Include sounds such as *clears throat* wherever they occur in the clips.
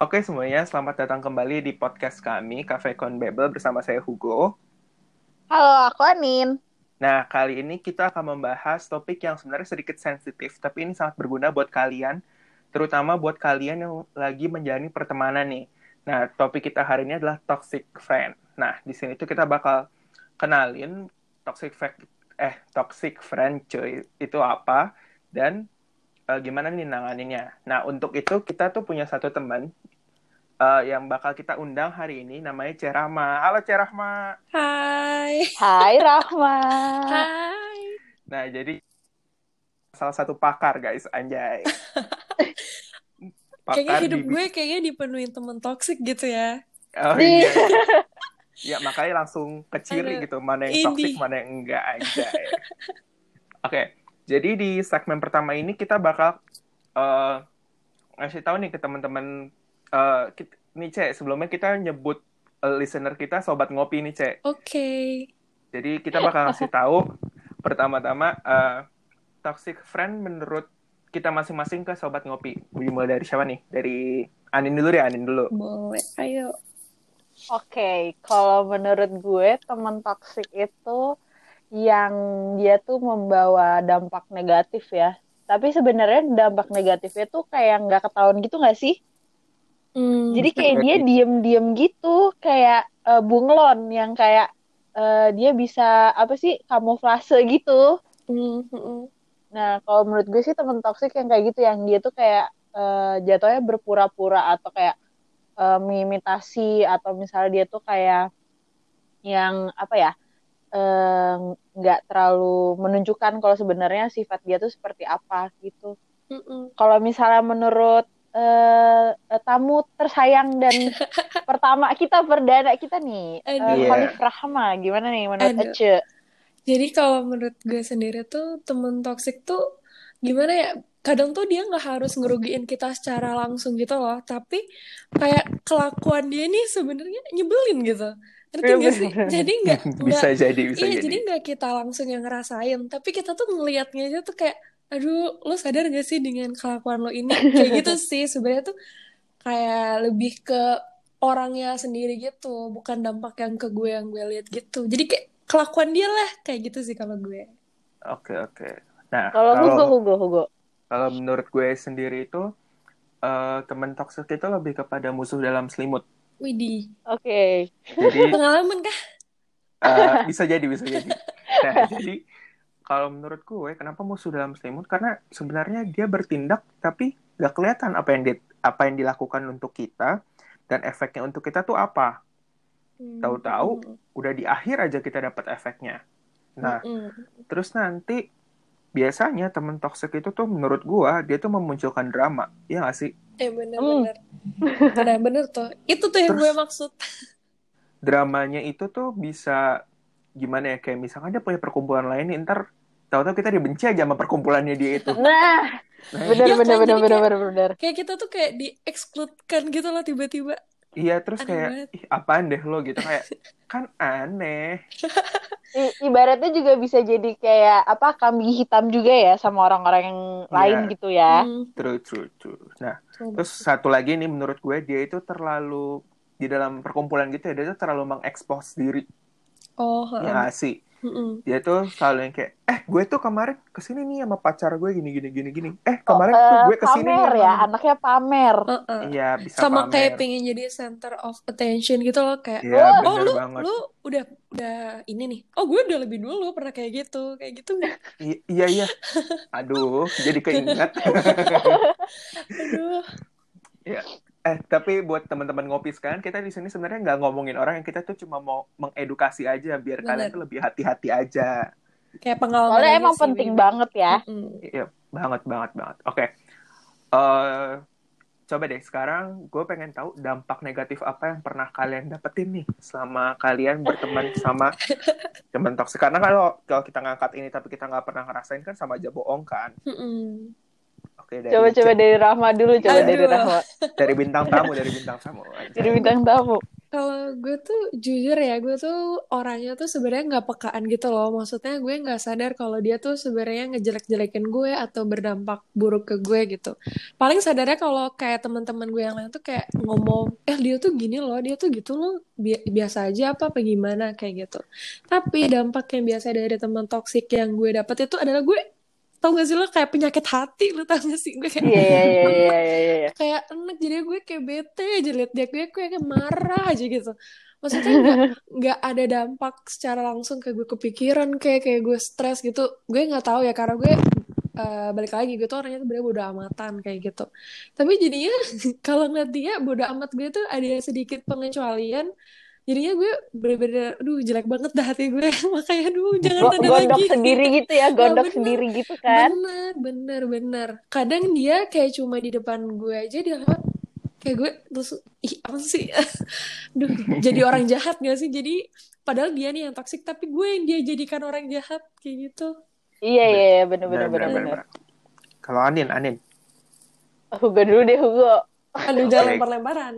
Oke semuanya, selamat datang kembali di podcast kami, Cafe Conbebel bersama saya Hugo. Halo, aku Anin. Nah, kali ini kita akan membahas topik yang sebenarnya sedikit sensitif, tapi ini sangat berguna buat kalian, terutama buat kalian yang lagi menjalani pertemanan nih. Nah, topik kita hari ini adalah toxic friend. Nah, di sini tuh kita bakal kenalin toxic friend, eh toxic friend cuy, itu apa dan uh, gimana nih nanganinnya. Nah, untuk itu kita tuh punya satu teman uh, yang bakal kita undang hari ini namanya Cerahma. Halo Cerahma. Hai. Hai Rahma. Hai. Nah, jadi salah satu pakar guys, anjay. *laughs* pakar kayaknya hidup di... gue kayaknya dipenuhi temen toksik gitu ya. Oh iya. *laughs* ya makanya langsung ke ciri gitu, mana yang toksik, mana yang enggak aja. *laughs* Oke, okay. Jadi di segmen pertama ini kita bakal uh, ngasih tahu nih ke teman-teman uh, nih Cek, sebelumnya kita nyebut uh, listener kita sobat ngopi nih Cek. Oke. Okay. Jadi kita bakal ngasih tahu pertama-tama uh, toxic friend menurut kita masing-masing ke sobat ngopi. Mulai dari siapa nih? Dari Anin dulu ya, Anin dulu. Boleh, ayo. Oke, okay, kalau menurut gue teman toxic itu yang dia tuh membawa dampak negatif ya. Tapi sebenarnya dampak negatifnya tuh kayak nggak ketahuan gitu nggak sih? Hmm. Jadi kayak dia diem-diem gitu, kayak uh, bunglon yang kayak uh, dia bisa apa sih kamuflase gitu. Hmm. Nah kalau menurut gue sih temen toksik yang kayak gitu, yang dia tuh kayak uh, jatuhnya berpura-pura atau kayak uh, mengimitasi atau misalnya dia tuh kayak yang apa ya nggak uh, terlalu menunjukkan kalau sebenarnya sifat dia tuh seperti apa gitu. Mm -mm. Kalau misalnya menurut uh, tamu tersayang dan *laughs* pertama kita perdana kita nih, uh, Khalif Rahma. Gimana nih menurut Ece? Jadi kalau menurut gue sendiri tuh temen toksik tuh gimana ya? Kadang tuh dia nggak harus ngerugiin kita secara langsung gitu loh, tapi kayak kelakuan dia nih sebenarnya nyebelin gitu. Ngerti gak sih? Jadi *laughs* nggak bisa jadi bisa iya, jadi. jadi nggak kita langsung yang ngerasain, tapi kita tuh ngelihatnya aja tuh kayak aduh lo sadar gak sih dengan kelakuan lo ini? *laughs* Kayak gitu sih sebenarnya tuh kayak lebih ke orangnya sendiri gitu bukan dampak yang ke gue yang gue lihat gitu. Jadi kayak kelakuan dia lah kayak gitu sih kalau gue. Oke oke. Nah kalau Hugo Hugo Hugo. kalau menurut gue sendiri itu uh, teman toksik itu lebih kepada musuh dalam selimut Widih. Oke. Okay. Jadi pengalaman kah? Uh, bisa jadi, bisa jadi. *laughs* Nah, jadi kalau menurut gue kenapa musuh dalam selimut karena sebenarnya dia bertindak tapi gak kelihatan apa yang di, apa yang dilakukan untuk kita dan efeknya untuk kita tuh apa hmm. tahu-tahu hmm. udah di akhir aja kita dapat efeknya nah hmm. terus nanti biasanya temen toxic itu tuh menurut gue dia tuh memunculkan drama. Ya gak sih? Eh bener-bener hmm. bener. Bener tuh. Itu tuh yang terus, gue maksud. dramanya itu tuh bisa gimana ya? Kayak misalkan dia punya perkumpulan lain nih ntar tahu-tahu kita dibenci aja sama perkumpulannya dia itu. *laughs* Nah, nah benar ya, benar kan, benar benar benar benar kayak kita tuh kayak diekskludkan gitu loh tiba-tiba iya terus aneh kayak ih apaan deh lo? Gitu. Kayak kan aneh. I ibaratnya juga bisa jadi kayak apa kambing hitam juga ya sama orang-orang yang yeah. lain gitu ya. Hmm. true true true. Nah hmm. terus satu lagi nih menurut gue dia itu terlalu di dalam perkumpulan gitu ya dia tuh terlalu mengekspos diri. Oh ya sih Mm-mm. Dia tuh selalu yang kayak, eh gue tuh kemarin ke sini nih sama pacar gue gini gini gini gini. Eh kemarin oh, tuh gue ke sini pamer nih. ya, anaknya pamer. Iya uh-uh. bisa Sama pamer. kayak pengen jadi center of attention gitu loh kayak, ya, oh lu banget. lu udah udah ini nih. Oh gue udah lebih dulu pernah kayak gitu, kayak gitu nggak? I- iya iya. *laughs* Aduh, jadi keinget. *laughs* Aduh. Ya, Eh, tapi buat teman-teman ngopi sekarang, kita di sini sebenarnya nggak ngomongin orang yang kita tuh cuma mau mengedukasi aja, biar Bener. kalian tuh lebih hati-hati aja. Kayak pengalaman. Soalnya emang sih, penting banget ya. Iya, banget, banget, banget. Oke. Okay. Uh, eh, coba deh, sekarang gue pengen tahu dampak negatif apa yang pernah kalian dapetin nih selama kalian berteman sama *laughs* teman toksik. Karena kalau kalau kita ngangkat ini tapi kita nggak pernah ngerasain kan sama aja bohong kan. Mm -mm. Oke, dari coba coba dari Rahma dulu, coba Aduh. dari Rahma. Dari bintang tamu, dari bintang tamu. *laughs* Dari bintang tamu. Kalau gue tuh jujur ya, gue tuh orangnya tuh sebenarnya nggak pekaan gitu loh. Maksudnya gue nggak sadar kalau dia tuh sebenarnya ngejelek-jelekin gue atau berdampak buruk ke gue gitu. Paling sadarnya kalau kayak teman-teman gue yang lain tuh kayak ngomong, eh dia tuh gini loh, dia tuh gitu loh, Bi- biasa aja apa apa gimana kayak gitu. Tapi dampak yang biasa dari teman toksik yang gue dapet itu adalah gue tau gak sih lo kayak penyakit hati lo tau gak sih gue kayak Iya iya iya iya iya. iya. *laughs* kayak enak jadi gue kayak bete aja liat dia gue kayak marah aja gitu maksudnya nggak nggak ada dampak secara langsung kayak gue kepikiran kayak kayak gue stres gitu gue nggak tahu ya karena gue eh, balik lagi gue tuh orangnya tuh bener bodo amatan kayak gitu tapi jadinya *laughs* kalau ngeliat dia bodo amat gue tuh ada sedikit pengecualian jadinya gue bener-bener aduh jelek banget dah hati gue *laughs* makanya aduh jangan Go- ada Gondok lagi sendiri gitu *laughs* ya, gondok bener. sendiri gitu kan. Bener, bener, bener. Kadang dia kayak cuma di depan gue aja dia lewat kayak gue terus ih apa sih? *laughs* Duh, jadi orang jahat gak sih? Jadi padahal dia nih yang toksik tapi gue yang dia jadikan orang jahat kayak gitu. Iya iya iya bener bener bener bener. Kalau Anin, Anin, Hugo dulu deh Hugo. Aduh jangan lempar-lemparan.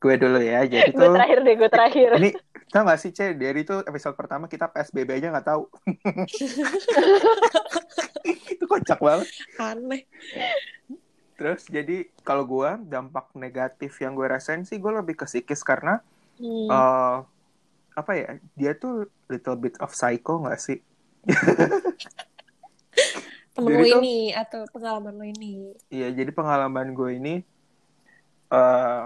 Gue dulu ya. Jadi Gue tuh terakhir deh, gue terakhir. ini tau gak sih Ce, dari itu episode pertama kita PSBB aja nggak tahu. *laughs* itu kocak banget. Aneh. Terus jadi kalau gue dampak negatif yang gue rasain sih gue lebih ke psikis karena Hmm. eh, apa ya dia tuh little bit of psycho nggak sih? *laughs* Temen lo ini atau pengalaman lo ini. Iya jadi pengalaman gue ini eh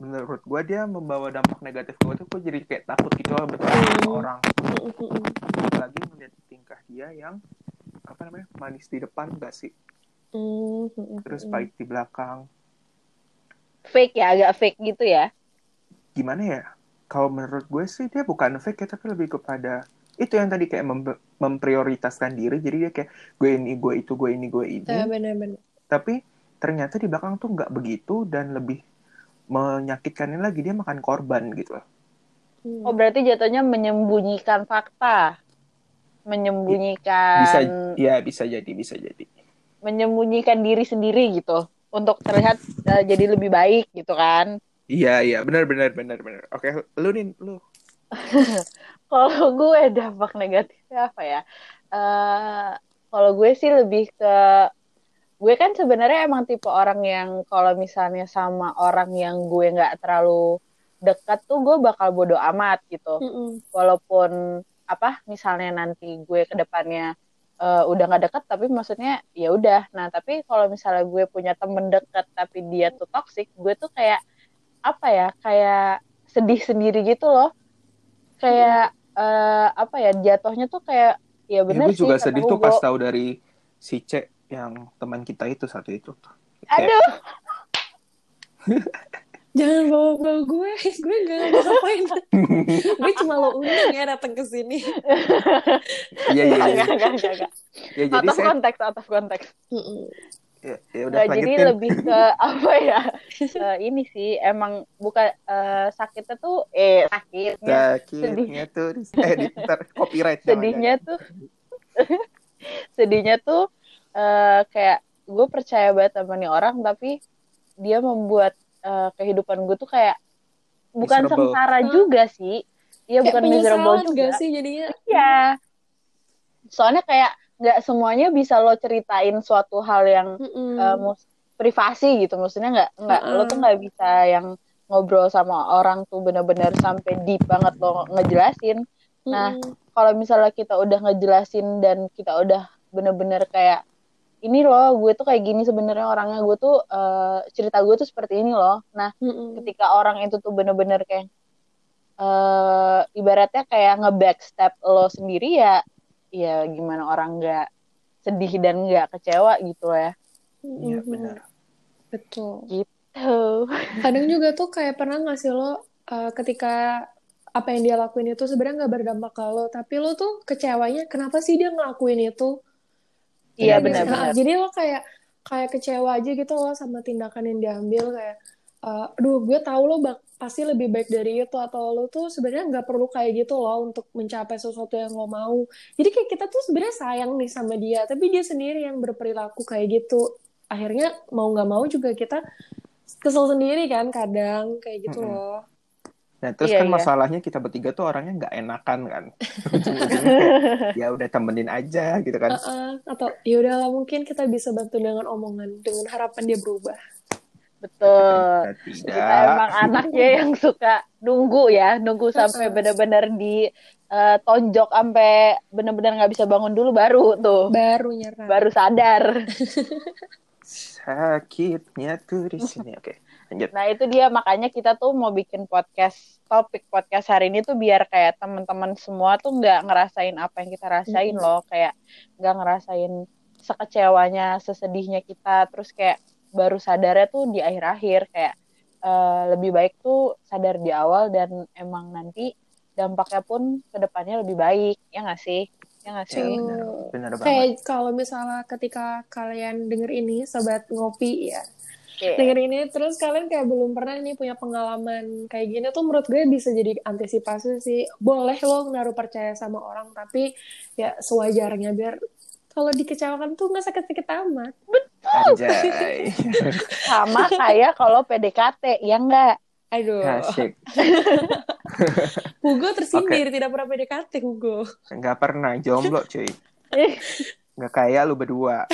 menurut gue dia membawa dampak negatif gue tuh gue jadi kayak takut gitu loh bertemu sama Hmm. orang. Mm, mm, mm. Apalagi melihat tingkah dia yang apa namanya manis di depan gak sih? Mm, mm, mm, Terus baik di belakang. Fake ya, agak fake gitu ya. Gimana ya? Kalau menurut gue sih dia bukan fake ya tapi lebih kepada itu yang tadi kayak mem- memprioritaskan diri jadi dia kayak gue ini gue itu gue ini gue ini Ya, bener-bener. tapi ternyata di belakang tuh nggak begitu dan lebih menyakitkannya lagi dia makan korban gitu loh. Hmm. Oh berarti jatuhnya menyembunyikan fakta. Menyembunyikan bisa ya bisa jadi bisa jadi menyembunyikan diri sendiri gitu untuk terlihat eh, jadi lebih baik gitu kan. iya iya benar benar benar benar oke lu nih lu *laughs* Kalau gue dampak negatifnya apa ya? Eh kalau gue sih lebih ke gue kan sebenarnya emang tipe orang yang kalau misalnya sama orang yang gue nggak terlalu dekat tuh gue bakal bodo amat gitu. Mm-mm. Walaupun apa misalnya nanti gue ke depannya eh, udah nggak dekat tapi maksudnya ya udah. Nah, tapi kalau misalnya gue punya temen dekat tapi dia tuh toxic, gue tuh kayak apa ya? Kayak sedih sendiri gitu loh. Kayak eh, apa ya? Jatuhnya tuh kayak ya ya, bener gue sih juga sedih tuh Hugo. pas tahu dari si C yang teman kita itu satu itu. Tuh Kayak, Aduh, *laughs* Jangan bawa-bawa gue, *laughs* gue gak ngapain. *laughs* gue cuma lo undang ya datang ke sini. iya iya iya. Ya jadi of saya konteks, of konteks. Ya, ya udah Nggak, jadi lebih ke apa ya? Eh, ini sih emang bukan eh, sakitnya tuh eh sakitnya. Sakitnya tuh eh di ntar copyright sedihnya tuh sedihnya tuh eh, kayak gue percaya banget sama nih orang tapi dia membuat eh, kehidupan gue tuh kayak bukan Miserable. sengsara Hmm. juga sih iya Kayak bukan miserable juga gak sih jadinya? iya soalnya kayak nggak semuanya bisa lo ceritain suatu hal yang Mm-mm. eh, mus- privasi gitu maksudnya nggak nggak lo tuh nggak bisa yang ngobrol sama orang tuh bener-bener sampai deep banget lo ngejelasin nah, Mm-mm. kalau misalnya kita udah ngejelasin dan kita udah bener-bener kayak ini loh gue tuh kayak gini sebenarnya orangnya gue tuh eh, cerita gue tuh seperti ini loh nah Mm-mm. ketika orang itu tuh bener-bener kayak eh ibaratnya kayak nge-backstab lo sendiri ya ya gimana orang nggak sedih dan nggak kecewa gitu ya iya Mm-mm. benar Betul. tuh Kadang juga tuh kayak pernah nggak sih lo uh, ketika apa yang dia lakuin itu sebenarnya nggak berdampak ke lo, tapi lo tuh kecewanya kenapa sih dia ngelakuin itu? Iya Nah, benar-benar jadi lo kayak kayak kecewa aja gitu loh sama tindakan yang diambil kayak uh, aduh gue tahu lo bak pasti lebih baik dari itu atau lo tuh sebenarnya nggak perlu kayak gitu loh untuk mencapai sesuatu yang lo mau. Jadi kayak kita tuh sebenarnya sayang nih sama dia, tapi dia sendiri yang berperilaku kayak gitu. Akhirnya mau nggak mau juga kita kesel sendiri kan kadang kayak gitu Mm-mm. loh. Nah, terus Iya, kan iya. masalahnya kita bertiga tuh orangnya nggak enakan kan. *laughs* Ujung-ujungnya *laughs* ya udah temenin aja gitu kan. Uh-uh. Atau ya udahlah mungkin kita bisa bantu dengan omongan dengan harapan dia berubah. Betul. Kita emang anaknya yang suka nunggu ya, nunggu sampai benar-benar di eh, tonjok sampai benar-benar nggak bisa bangun dulu baru tuh, Baru nyerah. baru sadar. Sakitnya tuh di sini. Oke, lanjut. Nah itu dia. Makanya kita tuh mau bikin podcast topik podcast hari ini tuh biar kayak teman-teman semua tuh nggak ngerasain apa yang kita rasain Mm-mm. loh. Kayak nggak ngerasain sekecewanya sesedihnya kita. Terus kayak baru sadarnya tuh di akhir-akhir. Kayak eh, lebih baik tuh sadar di awal dan emang nanti dampaknya pun ke depannya lebih baik. Ya nggak sih? Ya nggak Ya, sih benar, benar banget. Kayak kalau misalnya ketika kalian denger ini, sobat ngopi ya, Oke. denger ini terus kalian kayak belum pernah nih punya pengalaman kayak gini tuh menurut gue bisa jadi antisipasi sih. Boleh lo naruh percaya sama orang tapi ya sewajarnya biar kalau dikecewakan tuh nggak sakit-sakit amat. Anjay. *laughs* sama kayak kalau PDKT ya nggak Aduh, Asik. *laughs* Hugo tersindir tidak pernah PDKT Hugo. Nggak pernah jomblo cuy. *laughs* Nggak kayak lu berdua.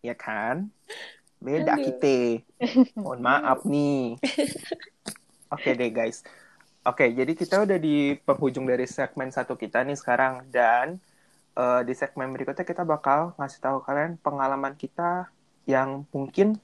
ya kan? Beda Aduh. kita. Mohon maaf nih. *laughs* Oke deh guys. Oke, jadi kita udah di penghujung dari segmen satu kita nih sekarang. Dan eh, di segmen berikutnya kita bakal ngasih tahu kalian pengalaman kita yang mungkin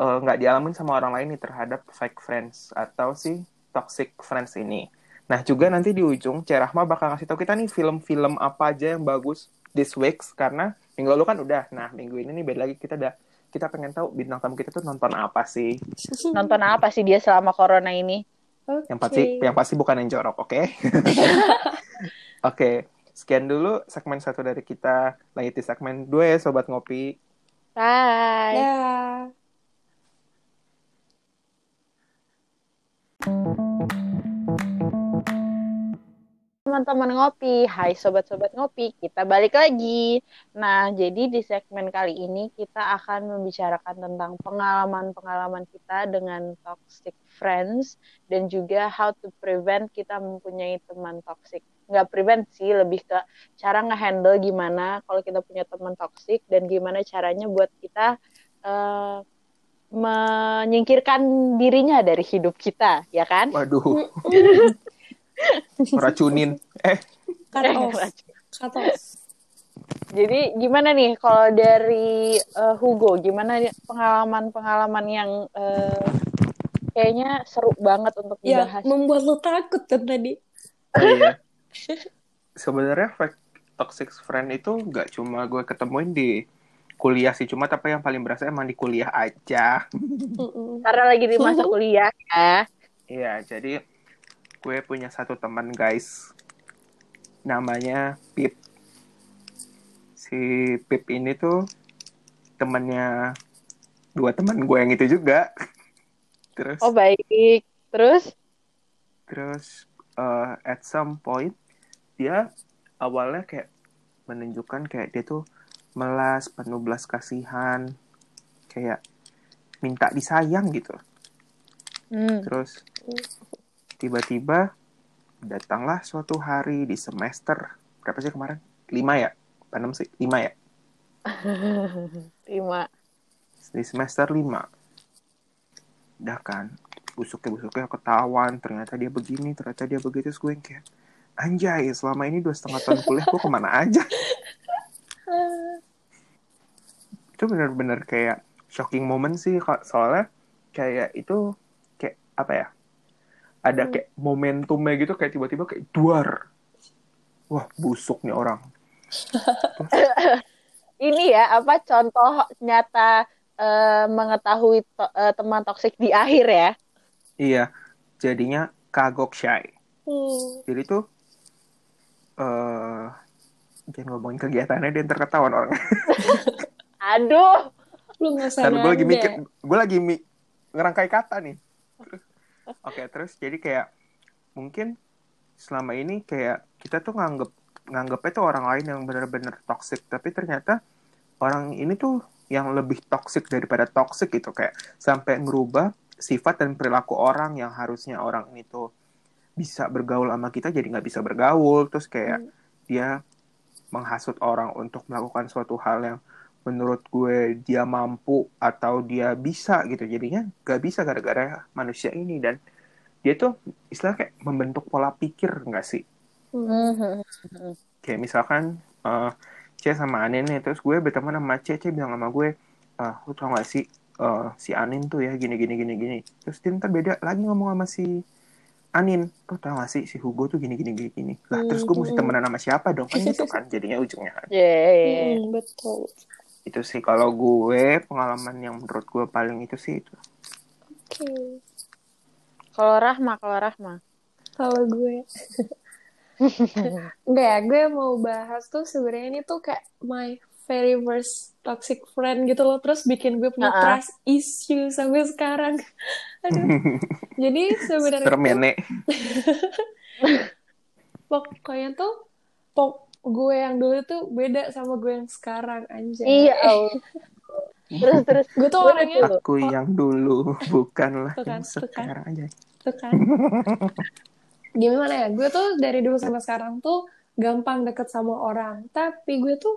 eh, nggak dialamin sama orang lain nih terhadap fake friends atau si toxic friends ini. Nah, juga nanti di ujung Cerahma bakal ngasih tahu kita nih film-film apa aja yang bagus this week karena minggu lalu kan udah. Nah, minggu ini nih beda lagi kita udah kita pengen tahu bintang tamu kita tuh nonton apa sih? *laughs* nonton apa sih dia selama corona ini Oke. Yang pasti yang pasti bukan yang jorok, oke? *laughs* Oke, sekian dulu segmen satu dari kita. Lanjut di segmen dua ya sobat ngopi. bye Ya. Teman-teman ngopi, hai sobat-sobat ngopi, kita balik lagi. Nah, jadi di segmen kali ini kita akan membicarakan tentang pengalaman-pengalaman kita dengan toxic friends dan juga how to prevent kita mempunyai teman toxic. Nggak prevent sih, lebih ke cara ngehandle gimana kalau kita punya teman toxic dan gimana caranya buat kita eh, menyingkirkan dirinya dari hidup kita, ya kan? Waduh, *laughs* racunin. Eh, Cut off. Cut off. Jadi gimana nih kalau dari eh, Hugo, gimana pengalaman-pengalaman yang eh, kayaknya seru banget untuk Ya, dibahas? membuat lo takut kan tadi. oh iya. *laughs* Sebenarnya fake toxic friend itu nggak cuma gue ketemuin di kuliah sih, cuma tapi yang paling berasa emang di kuliah aja. Karena lagi di masa *laughs* kuliah ya. Iya, jadi gue punya satu teman guys, namanya Pip. Si Pip ini tuh temannya dua teman gue yang itu juga. *laughs* Terus, Oh baik. Terus? terus eh, at some point dia awalnya kayak menunjukkan kayak dia tuh melas, penuh belas kasihan, kayak minta disayang gitu. Hmm. Terus tiba-tiba datanglah suatu hari di semester berapa sih kemarin? Lima ya? Apa enam sih? Lima ya? *laughs* Terima. Di semester lima. Udah kan, busuknya-busuknya ketahuan, ternyata dia begini, ternyata dia begitu, terus gue yang kayak, anjay, selama ini dua setengah tahun kuliah gue ke mana aja? *laughs* Itu bener-bener kayak shocking moment sih, soalnya kayak itu, kayak apa ya, ada Hmm. kayak momentumnya gitu, kayak tiba-tiba kayak duar. Wah, busuk nih orang. *laughs* Ini ya apa contoh nyata eh, mengetahui to- eh, teman toksik di akhir ya? Iya, jadinya kagok shy. Hmm. Jadi tuh eh jangan ngomongin kegiatannya dia ntar ketahuan orang. *laughs* Aduh. Lu nggak usah Ntar gue lagi mikir, gue lagi mi ngerangkai kata nih. Oke, terus jadi kayak mungkin selama ini kayak kita tuh nganggep nganggepnya tuh orang lain yang benar-benar toxic, tapi ternyata orang ini tuh yang lebih toxic daripada toxic gitu kayak sampai ngerubah sifat dan perilaku orang yang harusnya orang itu bisa bergaul sama kita jadi nggak bisa bergaul terus kayak Hmm. dia menghasut orang untuk melakukan suatu hal yang menurut gue dia mampu atau dia bisa gitu. Jadinya nggak bisa gara-gara manusia ini. Dan dia tuh istilah kayak membentuk pola pikir nggak sih? Kayak misalkan eh C sama Anin nih. Terus gue berteman sama C C bilang sama gue ah lu tau gak sih eh, si Anin tuh ya gini gini gini gini. Terus dia ntar beda lagi ngomong sama si Anin. Lu tau gak sih si Hugo tuh gini gini gini gini. Lah terus gue mesti Hmm. temenan sama siapa dong? Kan gitu kan jadinya ujungnya. Yeah. Hmm, betul. Itu sih kalau gue pengalaman yang menurut gue paling itu sih itu Oke. Kalau Rahma, kalau Rahma. Kalau gue *laughs* Enggak ya, gue mau bahas tuh sebenarnya ini tuh kayak my very first toxic friend gitu loh. Terus bikin gue punya Uh-uh. trust issue sampai sekarang. *laughs* Aduh. Jadi sebenarnya serem ya tuh, *laughs* pokoknya tuh pok gue yang dulu tuh beda sama gue yang sekarang anjay. Iya, Allah. Terus terus. Gue tuh orangnya dulu. aku yang dulu bukanlah Tuh kan, yang kan. sekarang aja tuh kan. Gimana ya? Gue tuh dari dulu sampai sekarang tuh gampang deket sama orang. Tapi gue tuh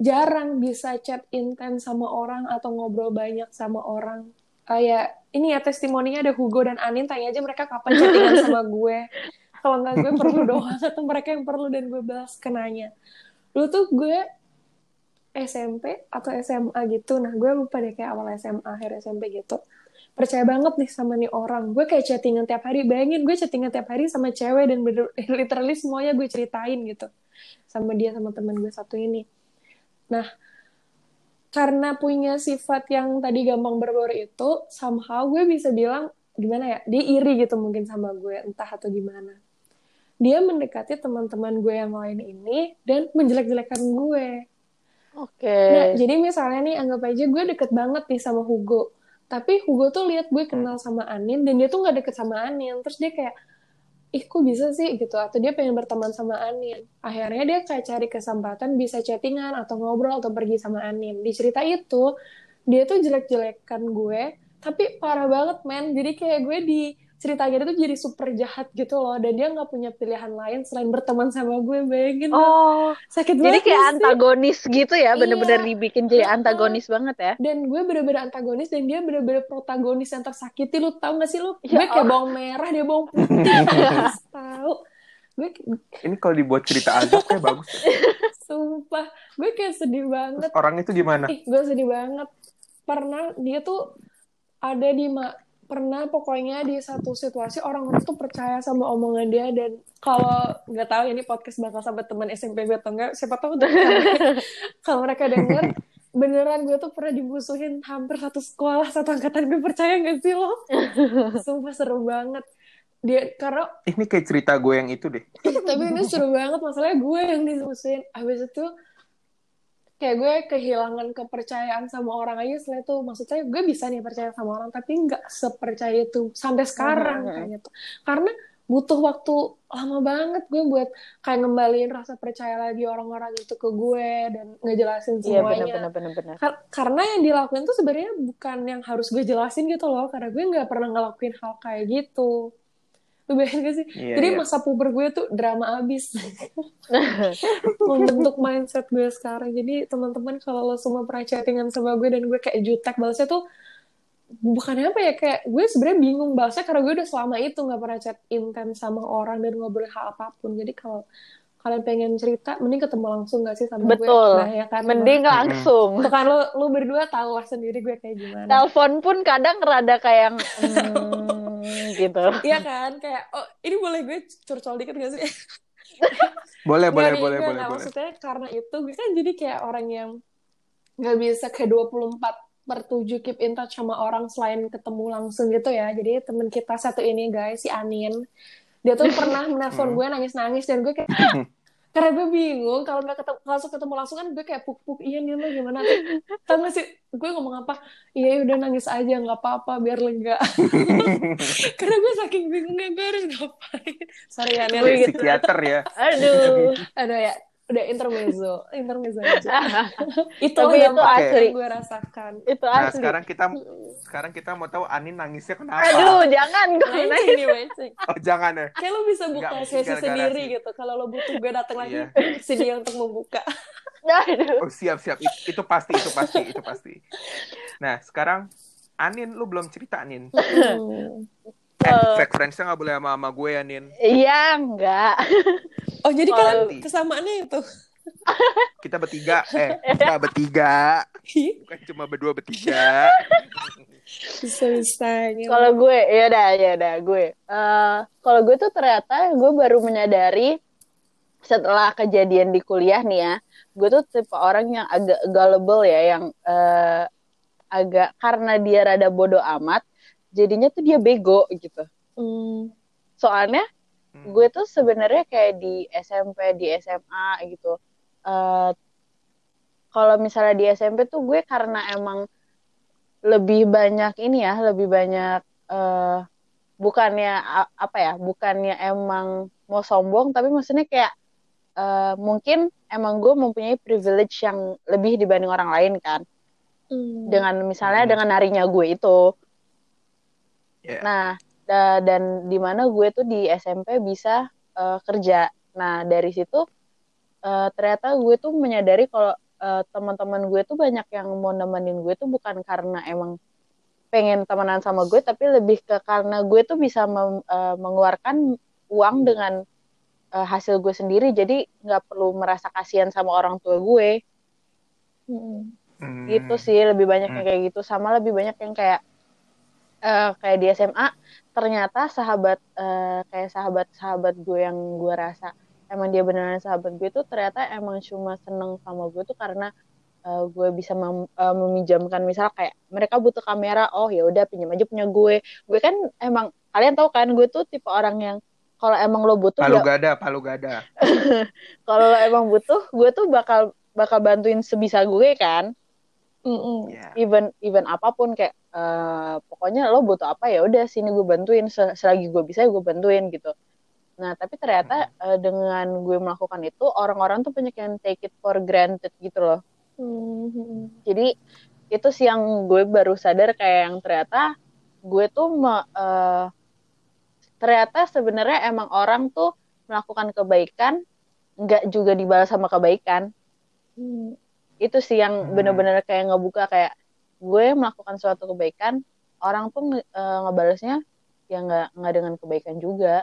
jarang bisa chat intens sama orang atau ngobrol banyak sama orang. Kayak ini ya testimoninya ada Hugo dan Anin. Tanya aja mereka kapan chattingan sama gue. *laughs* Kalau nggak gue perlu doang *laughs* atau mereka yang perlu dan gue balas kenanya. Dulu tuh gue SMP atau SMA gitu. Nah, gue lupa deh kayak awal SMA, akhir SMP gitu percaya banget nih sama nih orang. Gue kayak chattingan tiap hari. Bayangin gue chattingan tiap hari sama cewek dan *laughs* literally semuanya gue ceritain gitu. Sama dia, sama teman gue satu ini. Nah, karena punya sifat yang tadi gampang berbaur itu, somehow gue bisa bilang, gimana ya, dia iri gitu mungkin sama gue, entah atau gimana. Dia mendekati teman-teman gue yang lain ini dan menjelek-jelekan gue. Oke. Nah, jadi misalnya nih, anggap aja gue deket banget nih sama Hugo. Tapi Hugo tuh lihat gue kenal sama Anin, dan dia tuh nggak deket sama Anin. Terus dia kayak, ih kok bisa sih gitu. Atau dia pengen berteman sama Anin. Akhirnya dia kayak cari kesempatan bisa chattingan atau ngobrol atau pergi sama Anin. Di cerita itu, dia tuh jelek-jelekan gue, tapi parah banget men. Jadi kayak gue di ceritanya dia tuh jadi super jahat gitu loh. Dan dia nggak punya pilihan lain selain berteman sama gue. Bayangin, Oh, sakit jadi banget kayak gak sih? antagonis gitu ya, bener-bener Iya. dibikin jadi antagonis banget ya. dan gue bener-bener antagonis dan dia bener-bener protagonis yang tersakiti lu tau gak sih lu Ya gue kayak bawang merah dia bawang putih *laughs* tahu gue ini kalau dibuat cerita azab kayak *laughs* bagus sumpah gue kayak sedih banget Terus orang itu gimana ih gue sedih banget pernah dia tuh ada di ma pernah pokoknya di satu situasi orang-orang tuh percaya sama omongan dia dan kalau nggak tahu ini podcast bakal sampai teman SMP gue atau enggak siapa tahu tuh *laughs* kalau mereka denger beneran gue tuh pernah dimusuhin hampir satu sekolah satu angkatan gue percaya gak sih lo? *laughs* Sumpah seru banget. Dia karena ini kayak cerita gue yang itu deh. Tapi ini seru banget masalahnya gue yang dimusuhin. Habis itu kayak gue kehilangan kepercayaan sama orang aja setelah itu maksudnya gue bisa nih percaya sama orang tapi nggak sepercaya itu sampai sekarang Mhm. kayak gitu karena butuh waktu lama banget gue buat kayak ngembaliin rasa percaya lagi orang-orang itu ke gue dan ngejelasin Iya semuanya bener-bener bener-bener. Kar- karena yang dilakuin tuh sebenarnya bukan yang harus gue jelasin gitu loh karena gue nggak pernah ngelakuin hal kayak gitu lu bayangin gak sih Iya, jadi iya. masa puber gue tuh drama abis *laughs* membentuk mindset gue sekarang jadi teman-teman kalau lo semua pernah chattingan sama gue dan gue kayak jutek balasnya tuh bukannya apa ya kayak gue sebenarnya bingung balasnya karena gue udah selama itu nggak pernah chat intens sama orang dan ngobrol hal apa pun jadi kalau kalian pengen cerita mending ketemu langsung gak sih sama gue Betul. nah ya kan Mending langsung. *laughs* Tuh kan lu, lu berdua tahu lah sendiri gue kayak gimana. Telepon pun kadang rada kayak yang hmm, gitu. Iya kan, kayak oh ini boleh gue curcol dikit gak sih? *laughs* boleh Nggak boleh nih, boleh nggak, boleh boleh Maksudnya karena itu gue kan jadi kayak orang yang nggak bisa kayak 24 per 7 keep in touch sama orang selain ketemu langsung gitu ya. Jadi temen kita satu ini guys, si Anin, dia tuh pernah *laughs* menelpon Hmm. gue nangis-nangis dan gue kayak *laughs* karena gue bingung kalau nggak ketemu langsung ketemu langsung kan gue kayak puk-puk iya nih lo gimana? Tau gak sih gue ngomong apa? Iya udah nangis aja nggak apa-apa biar lega *laughs* karena gue saking bingungnya gue harus ngapain? Sorry ya. Kayak psikiater ya. Aduh. *laughs* Aduh ya udah intermezzo *laughs* intermezzo aja *laughs* itu Tapi itu dampak asli. yang gue rasakan itu Nah, asli sekarang kita *laughs* sekarang kita mau tahu Anin nangisnya kenapa? aduh jangan gue mancing nih mancing Oh, jangan ya. kayak lo bisa buka Nggak, sesi gara-gara sendiri sih. gitu kalau lo butuh gue datang lagi Iya. sini untuk membuka aduh Oh, siap siap. It- itu pasti, itu pasti, itu pasti. Nah, sekarang Anin lu belum cerita Anin. Eh, fake friends-nya nggak boleh sama, sama gue ya, Nin. iya enggak oh jadi kan Kalau- kesamaannya itu? Kita bertiga, eh, *laughs* kita bertiga. Bukan cuma berdua bertiga. *laughs* bisanya kalau gue ya udah ya udah gue. Eh, kalau gue tuh ternyata gue baru menyadari setelah kejadian di kuliah nih ya gue tuh tipe orang yang agak gullible ya yang eh, agak karena dia rada bodoh amat jadinya tuh dia bego gitu Hmm. soalnya Hmm. gue tuh sebenarnya kayak di SMP di SMA gitu Eh kalau misalnya di SMP tuh gue karena emang lebih banyak ini ya lebih banyak eh bukannya apa ya bukannya emang mau sombong tapi maksudnya kayak eh, mungkin emang gue mempunyai privilege yang lebih dibanding orang lain kan Hmm. dengan misalnya Hmm. dengan narinya gue itu Yeah. Nah, da- dan di mana gue tuh di SMP bisa eh, kerja. Nah, dari situ eh, ternyata gue tuh menyadari kalau eh, teman-teman gue tuh banyak yang mau nemenin gue tuh bukan karena emang pengen temenan sama gue, tapi lebih ke karena gue tuh bisa mem- eh, mengeluarkan uang dengan eh, hasil gue sendiri, jadi nggak perlu merasa kasihan sama orang tua gue Hmm. Hmm. gitu sih lebih banyak yang Hmm. kayak gitu sama lebih banyak yang kayak eh, kayak di SMA ternyata sahabat eh, kayak sahabat sahabat gue yang gue rasa emang dia beneran sahabat gue tuh ternyata emang cuma seneng sama gue tuh karena eh, gue bisa mem- eh, meminjamkan misal kayak mereka butuh kamera oh ya udah pinjam aja punya gue gue kan emang kalian tahu kan gue tuh tipe orang yang kalau emang lo butuh Palu ya gada, palu gada. *laughs* kalau lo emang butuh gue tuh bakal bakal bantuin sebisa gue kan Hmm. Ya. even even apa pun kayak eh, pokoknya lo butuh apa ya udah sini gue bantuin Se- selagi gue bisa gue bantuin gitu nah tapi ternyata eh, dengan gue melakukan itu orang-orang tuh banyak yang take it for granted gitu loh Hmm. jadi itu sih yang gue baru sadar kayak yang ternyata gue tuh me- eh, ternyata sebenarnya emang orang tuh melakukan kebaikan nggak juga dibalas sama kebaikan Hmm. Itu sih yang Hmm. bener-bener kayak ngebuka kayak gue melakukan suatu kebaikan orang tuh nge- eh, ngebalesnya ya nggak nggak dengan kebaikan juga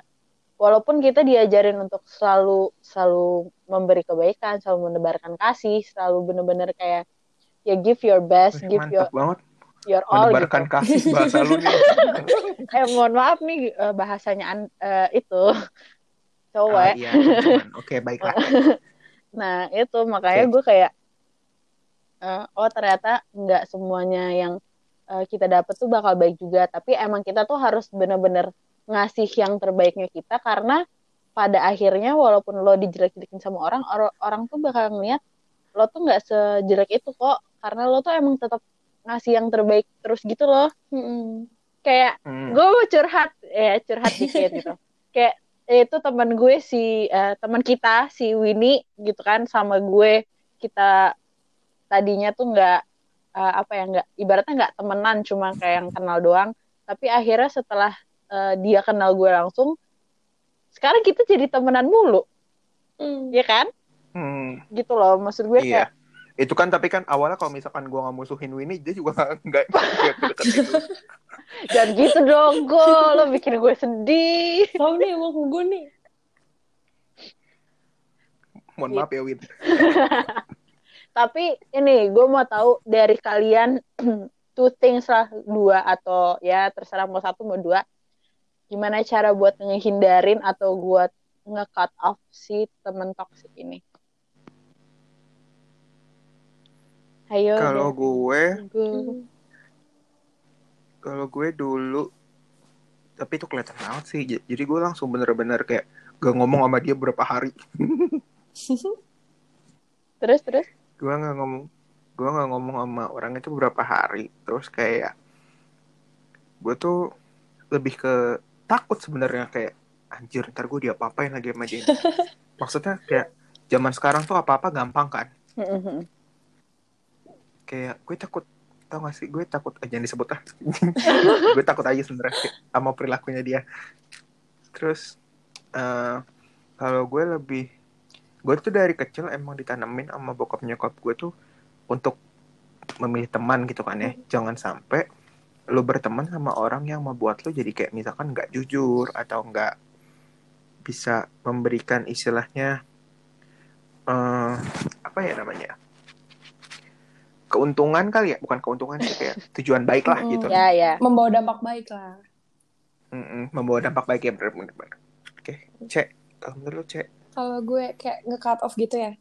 walaupun kita diajarin untuk selalu selalu memberi kebaikan selalu menebarkan kasih selalu bener-bener kayak ya give your best Wih, give your banget. your all Menebarkan gitu kasih bahasa lu nih. *laughs* eh mohon maaf nih eh, bahasanya an- eh, itu Ah, cowok iya, cuman. Oke, baiklah. *laughs* Nah, itu makanya Oke. gue kayak eh, oh ternyata nggak semuanya yang eh, kita dapat tuh bakal baik juga, tapi emang kita tuh harus bener-bener ngasih yang terbaiknya kita karena pada akhirnya walaupun lo dijelek-jelekin sama orang, or- orang tuh bakal ngeliat lo tuh nggak sejelek itu kok, karena lo tuh emang tetap ngasih yang terbaik terus gitu loh. Hmm. Kayak Hmm. gue mau curhat ya curhat dikit gitu *laughs* kayak itu teman gue si eh, teman kita si Winnie gitu kan sama gue kita tadinya tuh nggak eh, apa ya nggak ibaratnya nggak temenan cuma kayak yang kenal doang tapi akhirnya setelah eh, dia kenal gue langsung sekarang kita jadi temenan mulu Hmm. ya kan Hmm. gitu loh maksud gue Iya. kayak Itu kan tapi kan awalnya kalau misalkan gua nggak musuhin Winnie, dia juga nggak dan *laughs* gitu dong gue lo bikin gue sedih Tahu nih emang gue nih. Mohon maaf ya Win. *laughs* Tapi ini gue mau tahu dari kalian *clears throat* two things lah dua atau ya terserah mau satu mau dua. Gimana cara buat ngehindarin atau buat nge-cut off si temen toxic ini? Ayo. Kalau gue, gue. kalau gue dulu tapi itu kelihatan banget sih. Jadi gue langsung bener-bener kayak gak ngomong sama dia berapa hari. *laughs* Terus terus. Gue nggak ngomong, gue nggak ngomong sama orang itu berapa hari. Terus kayak gue tuh lebih ke takut sebenarnya kayak anjir ntar gue diapa-apain lagi sama dia. *laughs* Maksudnya kayak zaman sekarang tuh apa-apa gampang kan Mm-mm. kayak gue takut tau gak sih gue takut aja jangan disebut ah *laughs* gue takut aja sebenarnya sama perilakunya dia terus eh, kalau gue lebih gue tuh dari kecil emang ditanemin sama bokap nyokap gue tuh untuk memilih teman gitu kan ya. Jangan sampai lu berteman sama orang yang membuat lu jadi kayak misalkan nggak jujur atau nggak bisa memberikan istilahnya eh apa ya namanya? Keuntungan kali ya? Bukan keuntungan sih kayak *laughs* tujuan baik lah Mm-mm. gitu. Ya, ya. Membawa dampak baik lah. Mm-mm, membawa dampak baik ya bener-bener. Oke cek. Kalau menurut lu, cek Kalau gue kayak nge-cut off gitu ya.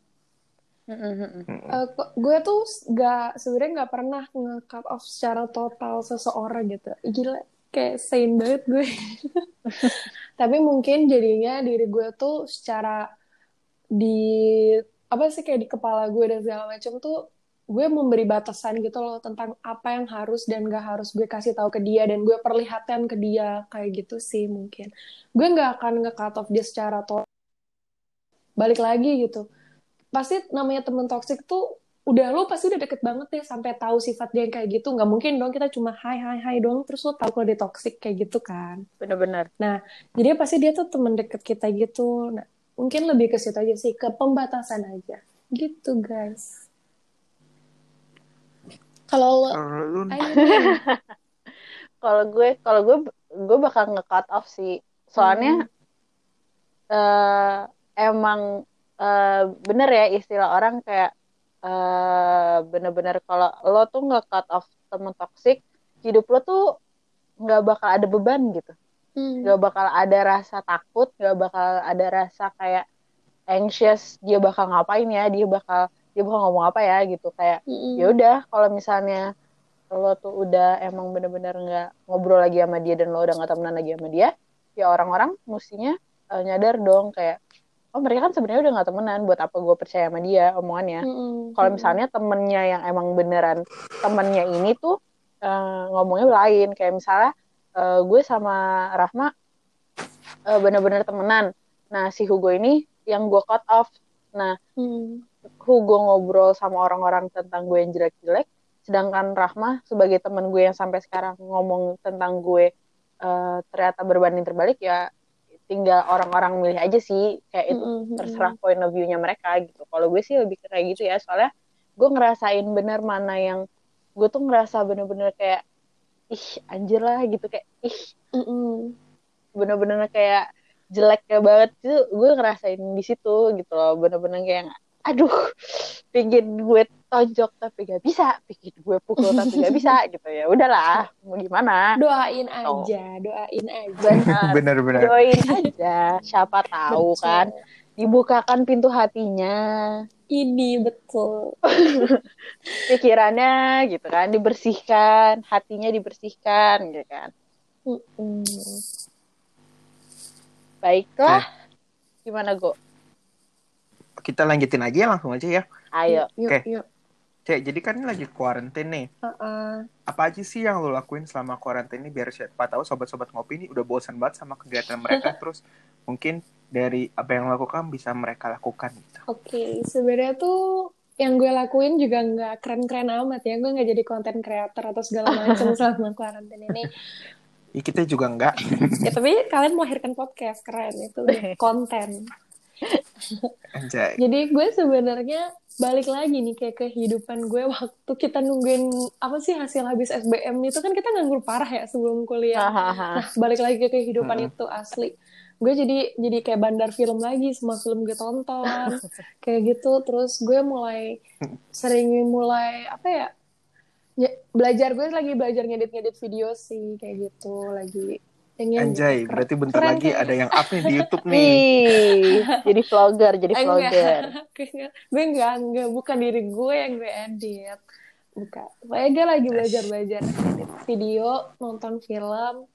Eh, kok- gue tuh nggak sebenarnya nggak pernah nge-cut off secara total seseorang gitu. Gila, kayak sane banget gue. *laughs* Tapi mungkin jadinya diri gue tuh secara di apa sih kayak di kepala gue dan segala macam tuh gue memberi batasan gitu loh tentang apa yang harus dan gak harus gue kasih tahu ke dia dan gue perlihatkan ke dia kayak gitu sih mungkin gue nggak akan nge-cut off dia secara total balik lagi gitu. Pasti namanya temen toxic tuh udah lo pasti udah deket banget deh sampai tahu sifat dia yang kayak gitu. Nggak mungkin dong kita cuma hai hai hai dong terus lo tahu kalau dia toxic kayak gitu kan. Bener-bener. jadi pasti dia tuh temen deket kita gitu. Nah mungkin lebih ke situ aja sih ke pembatasan aja. Gitu guys. Kalau lo Kalau *laughs* gue, kalau gue, gue bakal nge-cut off sih. Soalnya eh emang eh bener ya istilah orang kayak eh bener-bener kalau lo tuh nge-cut off temen toxic, hidup lo tuh nggak bakal ada beban gitu. Hmm. Nggak bakal ada rasa takut, nggak bakal ada rasa kayak anxious dia bakal ngapain ya, dia bakal dia bakal ngomong apa ya gitu kayak Mm-mm. ya udah kalau misalnya lo tuh udah emang bener-bener nggak ngobrol lagi sama dia dan lo udah nggak temenan lagi sama dia ya orang-orang mestinya eh, nyadar dong kayak oh mereka kan sebenarnya udah nggak temenan buat apa gue percaya sama dia omongannya Mm-mm. kalau Mm-mm. misalnya temennya yang emang beneran temennya ini tuh eh, ngomongnya lain kayak misalnya eh, gue sama Rahma eh, bener-bener temenan nah si Hugo ini yang gue cut off nah Mm. Hugo ngobrol sama orang-orang tentang gue yang jelek-jelek, sedangkan Rahma sebagai teman gue yang sampai sekarang ngomong tentang gue eh, ternyata berbanding terbalik ya tinggal orang-orang milih aja sih kayak itu Mm-mm. terserah point of view-nya mereka gitu. Kalau gue sih lebih kayak gitu ya, soalnya gue ngerasain bener mana yang gue tuh ngerasa bener-bener kayak ih anjir lah gitu kayak ih Mm-mm. bener-bener kayak jelek kayak banget tuh gue ngerasain di situ gitu loh bener-bener kayak aduh pingin gue tonjok tapi gak bisa. Pingin gue pukul tapi gak bisa *laughs* gitu. Ya udahlah mau gimana? Doain Oh. aja doain aja. Benar bener-bener join *laughs* aja. Siapa tahu Betul. kan dibukakan pintu hatinya. Ini betul. *laughs* Pikirannya gitu kan dibersihkan. Hatinya dibersihkan gitu kan. Baiklah. Gimana go? Kita lanjutin aja ya langsung aja ya. Ayo. Yuk Oke. yuk cek jadi kan lagi kuarantin nih Uh-uh. apa aja sih yang lo lakuin selama kuarantin ini biar siapa tahu sobat-sobat ngopi ini udah bosan banget sama kegiatan mereka *laughs* terus mungkin dari apa yang lakukan bisa mereka lakukan gitu. Oke, sebenarnya tuh yang gue lakuin juga nggak keren-keren amat ya. Gue nggak jadi konten creator atau segala macam *laughs* selama karantina ini. Ya, kita juga enggak. Ya tapi kalian melahirkan podcast keren itu *laughs* konten. Anjay. Jadi gue sebenarnya balik lagi nih kayak kehidupan gue waktu kita nungguin apa sih hasil habis SBM itu kan kita nganggur parah ya sebelum kuliah. Nah, balik lagi ke kehidupan Hmm. itu asli. Gue jadi jadi kayak bandar film lagi, semua film gue tonton. *laughs* kayak gitu, terus gue mulai sering mulai apa ya? ya belajar gue lagi belajar ngedit-ngedit video sih kayak gitu lagi pengen Anjay, keren- berarti bentar keren lagi kayak- ada yang up nih di YouTube nih. Ih, jadi vlogger, jadi vlogger. *laughs* enggak. gue enggak, enggak, bukan diri gue yang gue edit. Bukan. Pokoknya gue lagi belajar-belajar edit video, nonton film,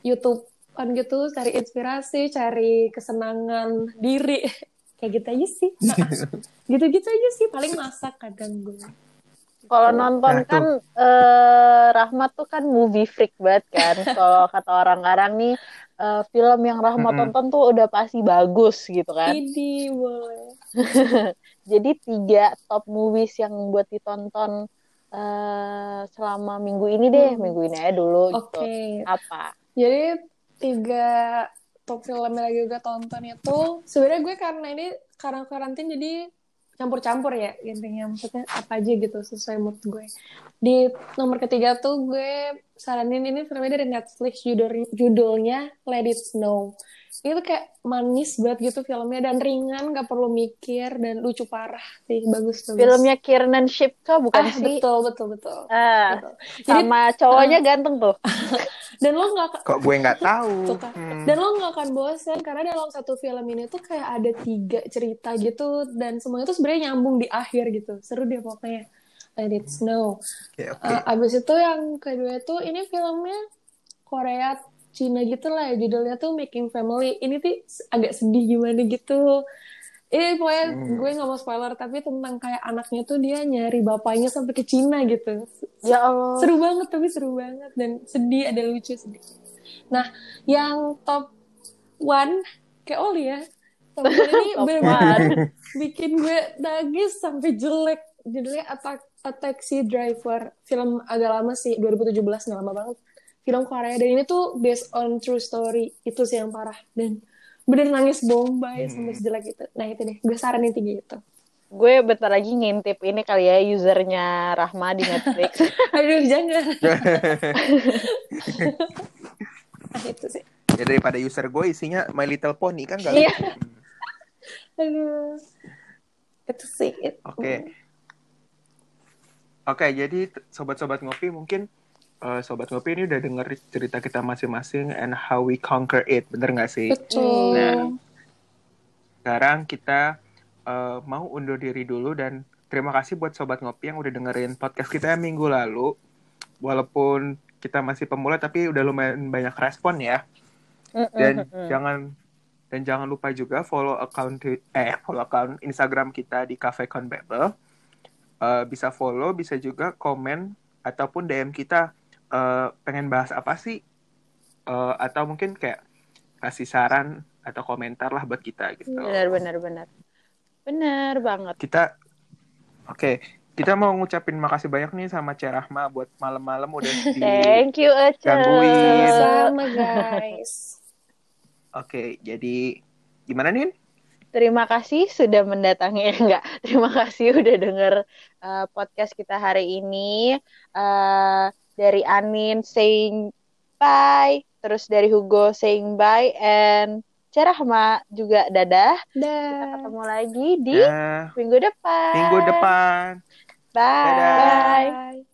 YouTube kan gitu, cari inspirasi, cari kesenangan diri. *laughs* Kayak gitu aja sih. Nah, *laughs* gitu-gitu aja sih, paling masak kadang gue. Kalau nonton Nah, tuh. kan eh, Rahmat tuh kan movie freak banget kan. *laughs* Kalau kata orang-orang nih eh, film yang Rahmat Mm-mm. tonton tuh udah pasti bagus gitu kan. Ini boleh. *laughs* Jadi tiga top movies yang buat ditonton uh, selama minggu ini deh, hmm. minggu ini aja dulu. Okay. Gitu. Apa? Jadi tiga top film yang lagi gue tonton itu sebenarnya gue karena ini karena karantin jadi campur-campur ya intinya. Maksudnya apa aja gitu sesuai mood gue. Di nomor ketiga tuh gue saranin ini filmnya dari Netflix judul judulnya Let It Snow. Itu kayak manis banget gitu filmnya dan ringan gak perlu mikir dan lucu parah sih bagus tuh filmnya Kiernan Shipka bukan ah, sih? betul betul betul, ah, betul. sama Jadi, cowoknya uh, ganteng tuh *laughs* dan lo nggak kok gue nggak *laughs* tahu kan? hmm. dan lo nggak akan bosan karena dalam satu film ini tuh kayak ada tiga cerita gitu dan semuanya tuh sebenarnya nyambung di akhir gitu seru deh pokoknya Let It Snow okay, okay. Uh, abis itu yang kedua itu ini filmnya Korea Cina gitu lah ya judulnya tuh Making Family ini tuh agak sedih gimana gitu ini pokoknya hmm. gue gak mau spoiler tapi tentang kayak anaknya tuh dia nyari bapaknya sampai ke Cina gitu. Ya Allah. Seru banget tapi seru banget. Dan sedih ada lucu sedih. Nah yang top one kayak Oli ya. Top one ini *laughs* benar bikin gue nangis sampai jelek. Judulnya Attack A Taxi Driver. Film agak lama sih 2017 nggak lama banget. Film Korea. Dan ini tuh based on true story. Itu sih yang parah. Dan bener nangis bombay hmm. sampai sejelek itu. Nah itu deh. Gue saranin tiga itu. Gue bentar lagi ngintip ini kali ya usernya Rahma di Netflix. *laughs* Aduh jangan. Nah, *laughs* itu sih. Ya daripada user gue isinya My Little Pony kan gak iya. *laughs* aduh. Itu sih oke. Okay. oke okay, jadi sobat-sobat ngopi mungkin uh, sobat ngopi ini udah denger cerita kita masing-masing and how we conquer it, bener nggak sih? Betul. Nah, sekarang kita uh, mau undur diri dulu dan terima kasih buat sobat ngopi yang udah dengerin podcast kita minggu lalu. Walaupun kita masih pemula tapi udah lumayan banyak respon ya. Dan jangan dan jangan lupa juga follow account eh follow account Instagram kita di Cafe Conbebel. Uh, bisa follow, bisa juga komen ataupun DM kita uh, pengen bahas apa sih uh, atau mungkin kayak kasih saran atau komentar lah buat kita gitu. Benar benar benar. Benar banget. Kita oke, okay, kita mau ngucapin makasih banyak nih sama Cek Rahma buat malam-malam udah *laughs* di Thank you Ece. Gangguin. Sama guys. oke, okay, jadi gimana nih? Terima kasih sudah mendatangi enggak. Terima kasih udah denger uh, podcast kita hari ini. Uh, dari Anin saying bye, terus dari Hugo saying bye, and Cerahma juga dadah. Dah. Kita ketemu lagi di minggu depan. Minggu depan. Bye. Dadah. Bye.